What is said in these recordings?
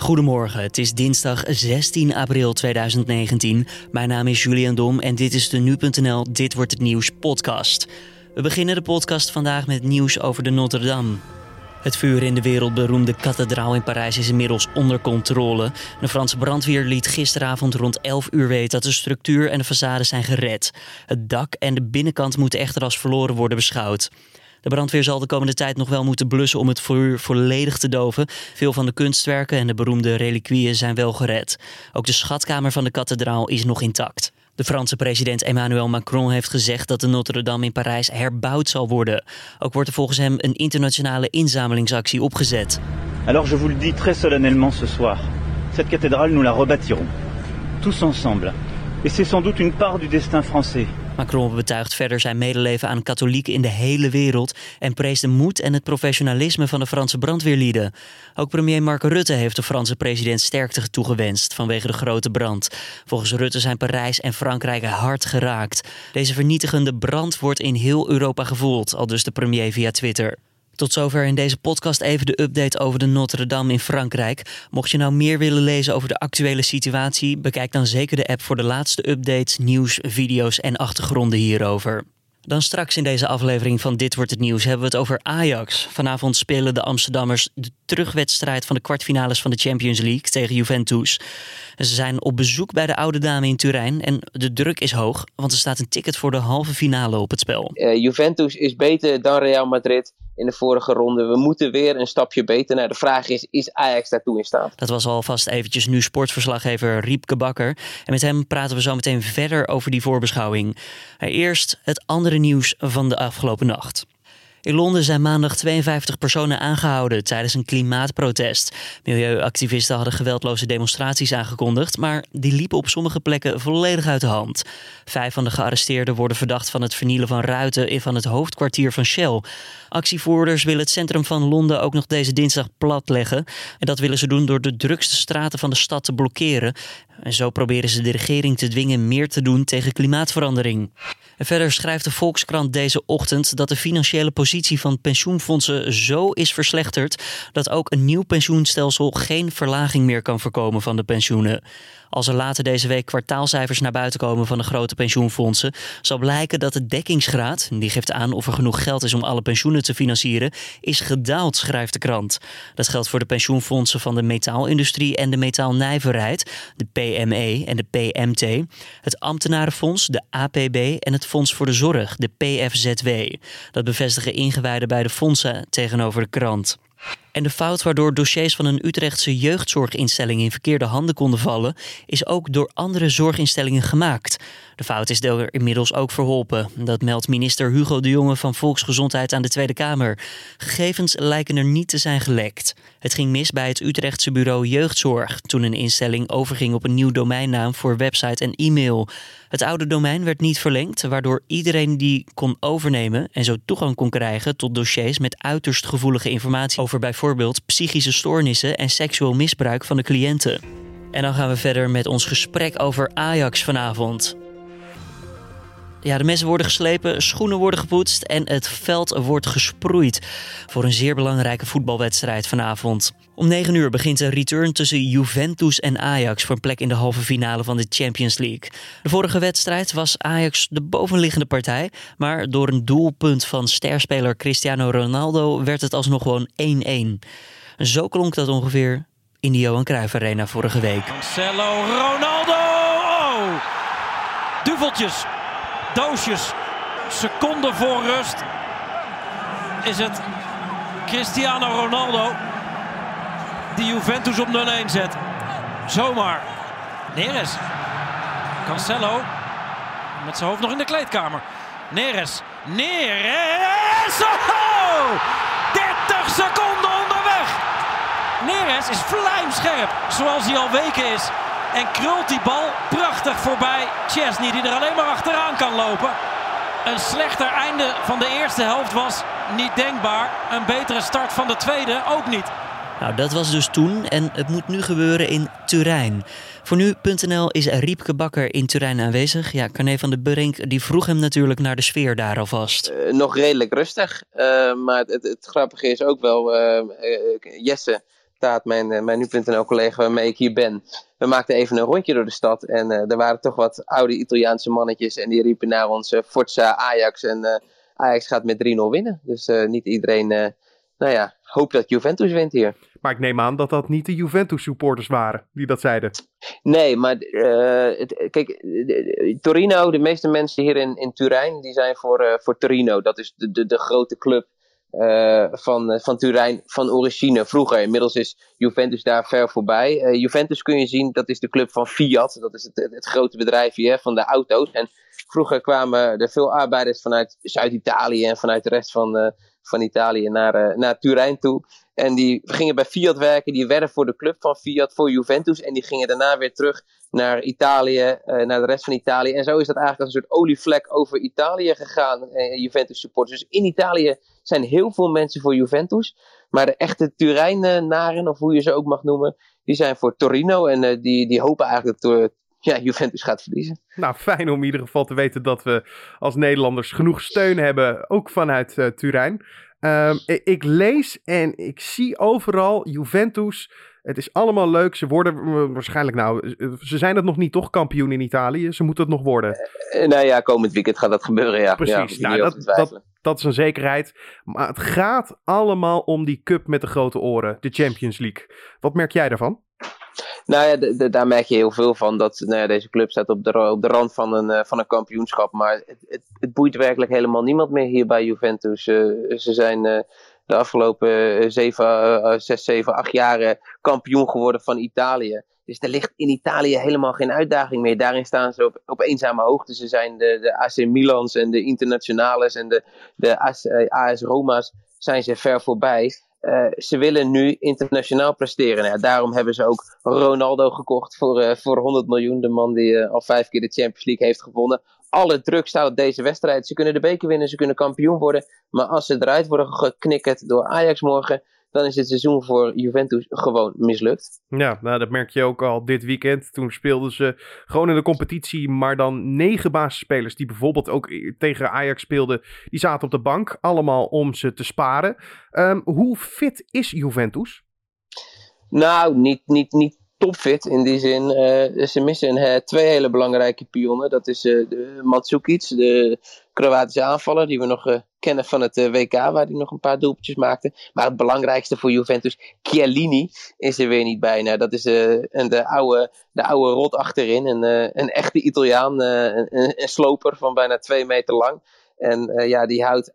Goedemorgen, het is dinsdag 16 april 2019. Mijn naam is Julian Dom en dit is de Nu.nl Dit Wordt Het Nieuws podcast. We beginnen de podcast vandaag met nieuws over de Notre Dame. Het vuur in de wereldberoemde kathedraal in Parijs is inmiddels onder controle. De Franse brandweer liet gisteravond rond 11 uur weten dat de structuur en de façade zijn gered. Het dak en de binnenkant moeten echter als verloren worden beschouwd. De brandweer zal de komende tijd nog wel moeten blussen om het vuur volledig te doven. Veel van de kunstwerken en de beroemde reliquieën zijn wel gered. Ook de schatkamer van de kathedraal is nog intact. De Franse president Emmanuel Macron heeft gezegd dat de Notre-Dame in Parijs herbouwd zal worden. Ook wordt er volgens hem een internationale inzamelingsactie opgezet. Alors je vous le dis très solennellement ce soir. Cette cathédrale nous la rebâtirons. Tous ensemble. Et c'est sans doute une part du destin français. Macron betuigt verder zijn medeleven aan katholieken in de hele wereld en prees de moed en het professionalisme van de Franse brandweerlieden. Ook premier Mark Rutte heeft de Franse president sterkte toegewenst vanwege de grote brand. Volgens Rutte zijn Parijs en Frankrijk hard geraakt. Deze vernietigende brand wordt in heel Europa gevoeld, al dus de premier via Twitter. Tot zover in deze podcast even de update over de Notre Dame in Frankrijk. Mocht je nou meer willen lezen over de actuele situatie, bekijk dan zeker de app voor de laatste updates, nieuws, video's en achtergronden hierover. Dan straks in deze aflevering van Dit wordt het nieuws hebben we het over Ajax. Vanavond spelen de Amsterdammers de terugwedstrijd van de kwartfinales van de Champions League tegen Juventus. Ze zijn op bezoek bij de oude dame in Turijn en de druk is hoog, want er staat een ticket voor de halve finale op het spel. Uh, Juventus is beter dan Real Madrid in de vorige ronde. We moeten weer een stapje beter. Nou, de vraag is, is Ajax daartoe in staat? Dat was alvast eventjes nu sportverslaggever Riepke Bakker. En met hem praten we zo meteen verder over die voorbeschouwing. Eerst het andere nieuws van de afgelopen nacht. In Londen zijn maandag 52 personen aangehouden tijdens een klimaatprotest. Milieuactivisten hadden geweldloze demonstraties aangekondigd, maar die liepen op sommige plekken volledig uit de hand. Vijf van de gearresteerden worden verdacht van het vernielen van ruiten van het hoofdkwartier van Shell. Actievoerders willen het centrum van Londen ook nog deze dinsdag platleggen. En dat willen ze doen door de drukste straten van de stad te blokkeren. En zo proberen ze de regering te dwingen meer te doen tegen klimaatverandering. Verder schrijft de Volkskrant deze ochtend dat de financiële positie van pensioenfondsen zo is verslechterd dat ook een nieuw pensioenstelsel geen verlaging meer kan voorkomen van de pensioenen. Als er later deze week kwartaalcijfers naar buiten komen van de grote pensioenfondsen, zal blijken dat de dekkingsgraad, die geeft aan of er genoeg geld is om alle pensioenen te financieren, is gedaald, schrijft de krant. Dat geldt voor de pensioenfondsen van de metaalindustrie en de metaalnijverheid, de PME en de PMT, het ambtenarenfonds, de APB en het Fonds voor de Zorg, de PFZW. Dat bevestigen ingewijden bij de fondsen tegenover de krant. En de fout waardoor dossiers van een Utrechtse jeugdzorginstelling in verkeerde handen konden vallen, is ook door andere zorginstellingen gemaakt. De fout is er inmiddels ook verholpen. Dat meldt minister Hugo de Jonge van Volksgezondheid aan de Tweede Kamer. Gegevens lijken er niet te zijn gelekt. Het ging mis bij het Utrechtse bureau Jeugdzorg toen een instelling overging op een nieuw domeinnaam voor website en e-mail. Het oude domein werd niet verlengd, waardoor iedereen die kon overnemen en zo toegang kon krijgen tot dossiers met uiterst gevoelige informatie over bijvoorbeeld psychische stoornissen en seksueel misbruik van de cliënten. En dan gaan we verder met ons gesprek over Ajax vanavond. Ja, de messen worden geslepen, schoenen worden gepoetst en het veld wordt gesproeid voor een zeer belangrijke voetbalwedstrijd vanavond. Om 9 uur begint de return tussen Juventus en Ajax voor een plek in de halve finale van de Champions League. De vorige wedstrijd was Ajax de bovenliggende partij, maar door een doelpunt van sterspeler Cristiano Ronaldo werd het alsnog gewoon 1-1. Zo klonk dat ongeveer in de Johan Cruijff Arena vorige week. Marcelo Ronaldo! Oh! Duveltjes doosjes. Seconden voor rust is het Cristiano Ronaldo die Juventus op 0-1 zet. Zomaar. Neres. Cancelo. Met zijn hoofd nog in de kleedkamer. Neres. Neres. Oh! 30 seconden onderweg. Neres is vlijmscherp. Zoals hij al weken is. En krult die bal prachtig voorbij Chesney, die er alleen maar achteraan kan lopen. Een slechter einde van de eerste helft was niet denkbaar. Een betere start van de tweede ook niet. Nou, dat was dus toen en het moet nu gebeuren in Turijn. Voor nu.nl is Riepke Bakker in Turijn aanwezig. Ja, Carne van de Burink die vroeg hem natuurlijk naar de sfeer daar alvast. Uh, nog redelijk rustig, uh, maar het, het, het, grappige is ook wel, uh, Jesse Taat, mijn, mijn nu.nl collega waarmee ik hier ben. We maakten even een rondje door de stad. En er waren toch wat oude Italiaanse mannetjes. En die riepen naar ons Forza Ajax. En Ajax gaat met 3-0 winnen. Dus niet iedereen, nou ja, hoopt dat Juventus wint hier. Maar ik neem aan dat dat niet de Juventus-supporters waren die dat zeiden. Nee, maar uh, het, kijk, Torino, de meeste mensen hier in, in Turijn, die zijn voor, uh, voor Torino. Dat is de, de, de grote club uh, van, van Turijn van origine. Vroeger, inmiddels is Juventus daar ver voorbij. Juventus kun je zien, dat is de club van Fiat. Dat is het, het, grote bedrijf hier van de auto's. En vroeger kwamen er veel arbeiders vanuit Zuid-Italië en vanuit de rest van, van Italië naar, naar Turijn toe. En die gingen bij Fiat werken, die werden voor de club van Fiat, voor Juventus. En die gingen daarna weer terug naar Italië, uh, naar de rest van Italië. En zo is dat eigenlijk als een soort olievlek over Italië gegaan, uh, Juventus supporters. Dus in Italië zijn heel veel mensen voor Juventus. Maar de echte Turijn-naren, of hoe je ze ook mag noemen, die zijn voor Torino. En uh, die, die hopen eigenlijk dat ja, Juventus gaat verliezen. Nou, fijn om in ieder geval te weten dat we als Nederlanders genoeg steun hebben, ook vanuit uh, Turijn. Um, ik lees en ik zie overal Juventus. Het is allemaal leuk. Ze worden waarschijnlijk, nou, ze zijn het nog niet toch kampioen in Italië. Ze moeten het nog worden. Uh, nou ja, komend weekend gaat dat gebeuren, ja. Precies, ja, nou, dat, dat, dat, is een zekerheid. Maar het gaat allemaal om die cup met de grote oren, de Champions League. Wat merk jij daarvan? Nou ja, daar merk je heel veel van. Dat nou ja, deze club staat op de, op de rand van een, uh, van een kampioenschap. Maar het, het, het, boeit werkelijk helemaal niemand meer hier bij Juventus. Uh, ze zijn de afgelopen 7, 6, 7, 8 jaren kampioen geworden van Italië. Dus er ligt in Italië helemaal geen uitdaging meer. Daarin staan ze op, eenzame hoogte. Ze zijn de, de AC Milans en de Internationales en de, de AS, AS Roma's zijn ze ver voorbij. Ze willen nu internationaal presteren. Nou, daarom hebben ze ook Ronaldo gekocht voor, voor 100 miljoen. De man die al vijf keer de Champions League heeft gewonnen. Alle druk staat op deze wedstrijd. Ze kunnen de beker winnen, ze kunnen kampioen worden. Maar als ze eruit worden geknikkerd door Ajax morgen, dan is het seizoen voor Juventus gewoon mislukt. Ja, nou, dat merk je ook al dit weekend. Toen speelden ze gewoon in de competitie, maar dan negen basisspelers die bijvoorbeeld ook tegen Ajax speelden, die zaten op de bank, allemaal om ze te sparen. Um, hoe fit is Juventus? Nou, niet, niet, niet topfit in die zin. Uh, ze missen uh, twee hele belangrijke pionnen. Dat is uh, de Kroatische aanvaller, die we nog kennen van het WK, waar hij nog een paar doelpuntjes maakte. Maar het belangrijkste voor Juventus, Chiellini, is er weer niet bij. Nou, dat is de, oude, de oude rot achterin, een, een echte Italiaan, een, een, sloper van bijna twee meter lang. En ja, die houdt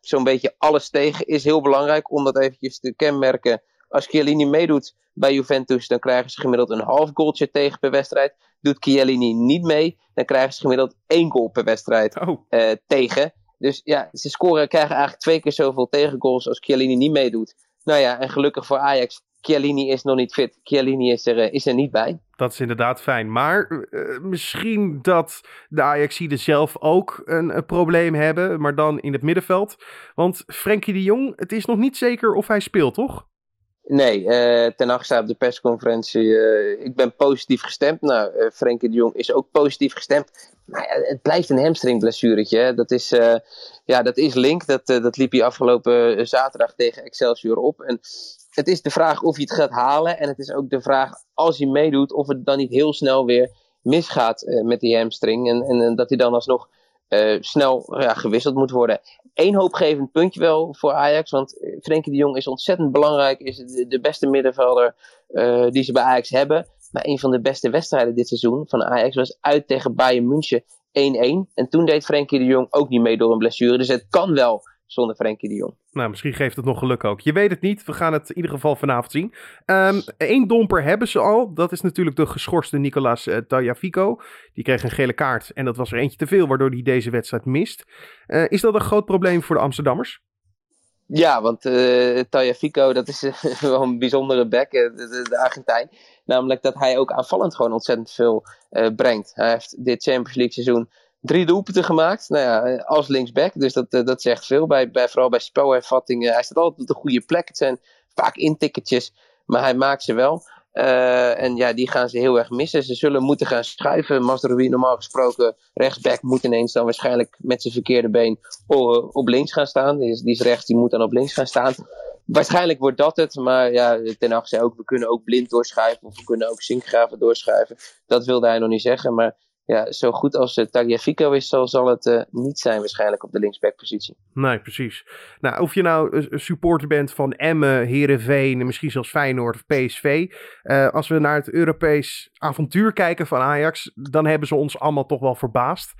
zo'n beetje alles tegen. Is heel belangrijk om dat eventjes te kenmerken als Chiellini meedoet bij Juventus, dan krijgen ze gemiddeld een half goaltje tegen per wedstrijd. Doet Chiellini niet mee, dan krijgen ze gemiddeld één goal per wedstrijd oh. uh, tegen. Dus ja, ze scoren, krijgen eigenlijk twee keer zoveel tegengoals als Chiellini niet meedoet. Nou ja, en gelukkig voor Ajax, Chiellini is nog niet fit. Chiellini is er, uh, is er niet bij. Dat is inderdaad fijn. Maar uh, misschien dat de Ajaxiden zelf ook een, een, probleem hebben, maar dan in het middenveld. Want Frenkie de Jong, het is nog niet zeker of hij speelt, toch? Nee, uh, Ten Hag zei op de persconferentie, uh, ik ben positief gestemd. Nou, uh, Frenkie de Jong is ook positief gestemd. Ja, het blijft een hamstringblessuretje. Dat is, ja, dat is link. Dat, dat liep hij afgelopen zaterdag tegen Excelsior op. En het is de vraag of hij het gaat halen. En het is ook de vraag, als hij meedoet, of het dan niet heel snel weer misgaat met die hamstring. En, en dat hij dan alsnog snel ja, gewisseld moet worden één hoopgevend puntje wel voor Ajax. Want eh, Frenkie de Jong is ontzettend belangrijk. Is de, beste middenvelder uh, die ze bij Ajax hebben. Maar een van de beste wedstrijden dit seizoen van Ajax was uit tegen Bayern München 1-1. En toen deed Frenkie de Jong ook niet mee door een blessure. Dus het kan wel zonder Frenkie de Jong. Nou, misschien geeft het nog geluk ook. Je weet het niet. We gaan het in ieder geval vanavond zien. Eén um, domper hebben ze al. Dat is natuurlijk de geschorste Nicolas uh, Tagliafico. Die kreeg een gele kaart en dat was er eentje te veel, waardoor hij deze wedstrijd mist. Uh, is dat een groot probleem voor de Amsterdammers? Ja, want uh, Tagliafico, dat is wel een bijzondere back, de, de, Argentijn. Namelijk dat hij ook aanvallend gewoon ontzettend veel brengt. Hij heeft dit Champions League seizoen drie doelpunten gemaakt. Nou ja, als linksback. Dus dat, eh, dat zegt veel. Bij, bij, vooral bij spelhervattingen. Hij staat altijd op de goede plek. Het zijn vaak intikketjes. Maar hij maakt ze wel. Uh, en ja, die gaan ze heel erg missen. Ze zullen moeten gaan schuiven. Mastrowi normaal gesproken rechtsback moet ineens dan waarschijnlijk met zijn verkeerde been op links gaan staan. Die is, die is rechts, die moet dan op links gaan staan. waarschijnlijk wordt dat het, maar ja, Ten Hag zei ook, we kunnen ook blind doorschuiven of we kunnen ook zinkgraven doorschuiven. Dat wilde hij nog niet zeggen, maar ja, zo goed als uh, Tagliafico is, zal, zal het uh, niet zijn waarschijnlijk op de linksbackpositie. Nee, precies. Nou, of je nou een supporter bent van Emmen, Herenveen, misschien zelfs Feyenoord of PSV. Uh, als we naar het Europees avontuur kijken van Ajax, dan hebben ze ons allemaal toch wel verbaasd.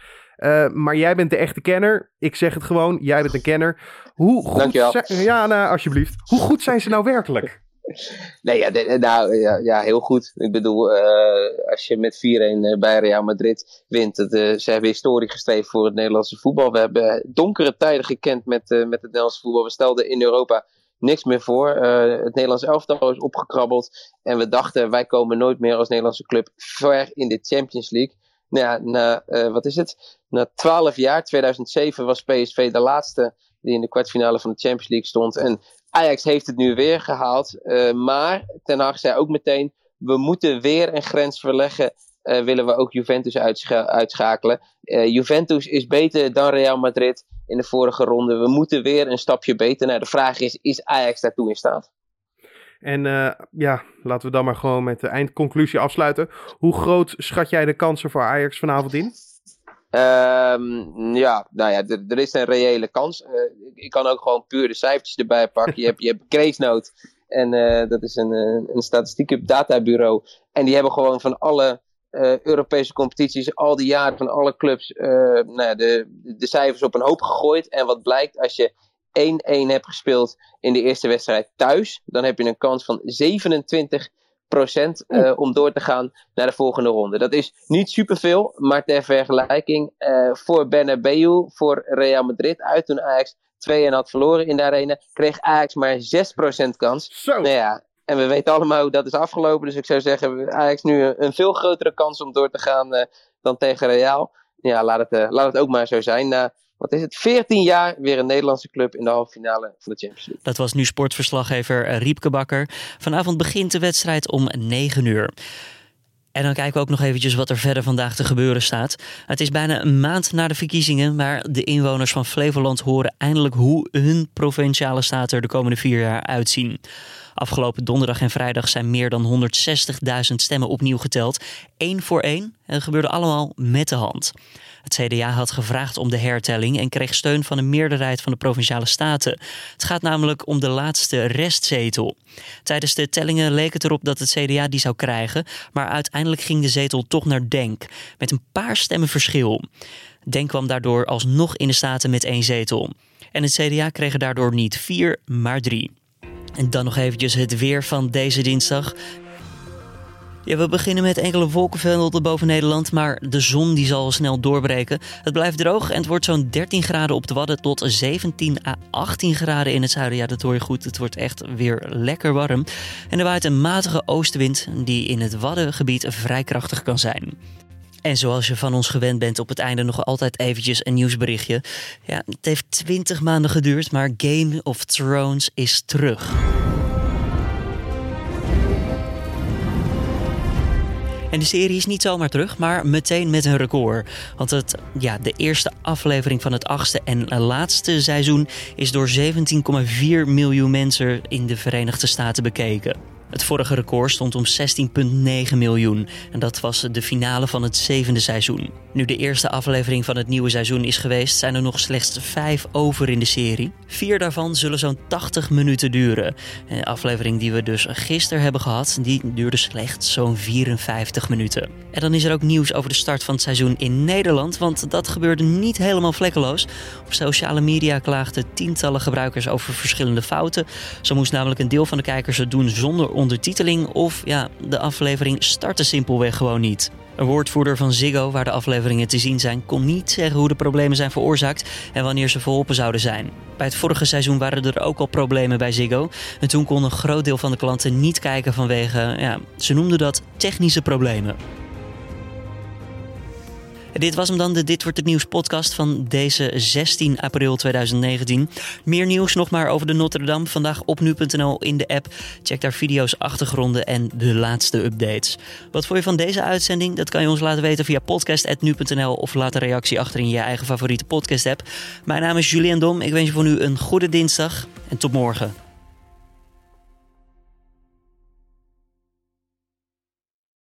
maar jij bent de echte kenner. Ik zeg het gewoon, jij bent een kenner. Hoe goed Dankjewel. Zijn, ja, nou, alsjeblieft. Hoe goed zijn ze nou werkelijk? Nee, ja, nou, ja, ja, heel goed. Ik bedoel, uh, als je met 4-1 bij Real Madrid wint, het, uh, ze hebben historie geschreven voor het Nederlandse voetbal. We hebben donkere tijden gekend met, met het Nederlandse voetbal. We stelden in Europa niks meer voor. het Nederlandse elftal is opgekrabbeld. En we dachten, wij komen nooit meer als Nederlandse club ver in de Champions League. Nou ja, na, wat is het? Na 12 jaar, 2007 was PSV de laatste die in de kwartfinale van de Champions League stond. En Ajax heeft het nu weer gehaald. Uh, maar Ten Hag zei ook meteen, we moeten weer een grens verleggen. Uh, willen we ook Juventus uitscha uitschakelen. Uh, Juventus is beter dan Real Madrid in de vorige ronde. We moeten weer een stapje beter. Nou, de vraag is, is Ajax daartoe in staat? En ja, laten we dan maar gewoon met de eindconclusie afsluiten. Hoe groot schat jij de kansen voor Ajax vanavond in? Um, ja, nou ja, er is een reële kans. Uh, ik kan ook gewoon puur de cijfertjes erbij pakken. Je hebt, je hebt En uh, dat is een, een statistiek databureau. En die hebben gewoon van alle Europese competities, al die jaren van alle clubs, nou ja, de, de cijfers op een hoop gegooid. En wat blijkt, als je 1-1 hebt gespeeld in de eerste wedstrijd thuis, dan heb je een kans van 27 procent uh, om door te gaan naar de volgende ronde. Dat is niet superveel, maar ter vergelijking uh, voor Bernabeu, voor Real Madrid uit toen Ajax 2 en had verloren in de arena, kreeg Ajax maar 6% kans. Zo. Nou ja, en we weten allemaal hoe dat is afgelopen, dus ik zou zeggen Ajax nu een, een veel grotere kans om door te gaan uh, dan tegen Real. Ja, laat het, laat het ook maar zo zijn. Na wat is het, 14 jaar weer een Nederlandse club in de halve finale van de Champions League. Dat was nu sportverslaggever eh, Riepke Bakker. Vanavond begint de wedstrijd om 9 uur. En dan kijken we ook nog eventjes wat er verder vandaag te gebeuren staat. Het is bijna een maand na de verkiezingen, maar de inwoners van Flevoland horen eindelijk hoe hun provinciale staten er de komende vier jaar uitzien. Afgelopen donderdag en vrijdag zijn meer dan 160.000 stemmen opnieuw geteld. Eén voor één. En dat gebeurde allemaal met de hand. Het CDA had gevraagd om de hertelling en kreeg steun van een meerderheid van de provinciale staten. Het gaat namelijk om de laatste restzetel. Tijdens de tellingen leek het erop dat het CDA die zou krijgen, maar uiteindelijk ging de zetel toch naar Denk, met een paar stemmen verschil. Denk kwam daardoor alsnog in de staten met één zetel. En het CDA kreeg daardoor niet vier, maar drie. En dan nog eventjes het weer van deze dinsdag. Ja, we beginnen met enkele wolkenvelden boven Nederland, maar de zon die zal snel doorbreken. Het blijft droog en het wordt zo'n 13 graden op de Wadden tot 17 à 18 graden in het zuiden. Ja, dat hoor je goed. Het wordt echt weer lekker warm. En er waait een matige oostenwind die in het Waddengebied vrij krachtig kan zijn. En zoals je van ons gewend bent, op het einde nog altijd eventjes een nieuwsberichtje. Ja, het heeft 20 maanden geduurd, maar Game of Thrones is terug. En de serie is niet zomaar terug, maar meteen met een record. Want het, ja, de eerste aflevering van het achtste en laatste seizoen is door 17,4 miljoen mensen in de Verenigde Staten bekeken. Het vorige record stond om 16,9 miljoen en dat was de finale van het zevende seizoen. Nu de eerste aflevering van het nieuwe seizoen is geweest, zijn er nog slechts vijf over in de serie. Vier daarvan zullen zo'n 80 minuten duren. De aflevering die we dus gisteren hebben gehad, die duurde slechts zo'n 54 minuten. En dan is er ook nieuws over de start van het seizoen in Nederland, want dat gebeurde niet helemaal vlekkeloos. Op sociale media klaagden tientallen gebruikers over verschillende fouten. Zo moest namelijk een deel van de kijkers het doen zonder ondertiteling of ja, de aflevering startte simpelweg gewoon niet. Een woordvoerder van Ziggo, waar de afleveringen te zien zijn, kon niet zeggen hoe de problemen zijn veroorzaakt en wanneer ze verholpen zouden zijn. Bij het vorige seizoen waren er ook al problemen bij Ziggo. En toen kon een groot deel van de klanten niet kijken vanwege, ja, ze noemden dat technische problemen. Dit was hem dan, de Dit Wordt Het Nieuws podcast van deze 16 april 2019. Meer nieuws nog maar over de Notre Dame. Vandaag op nu.nl in de app. Check daar video's, achtergronden en de laatste updates. Wat vond je van deze uitzending? Dat kan je ons laten weten via podcast.nu.nl of laat een reactie achter in je eigen favoriete podcast app. Mijn naam is Julian Dom. Ik wens je voor nu een goede dinsdag en tot morgen.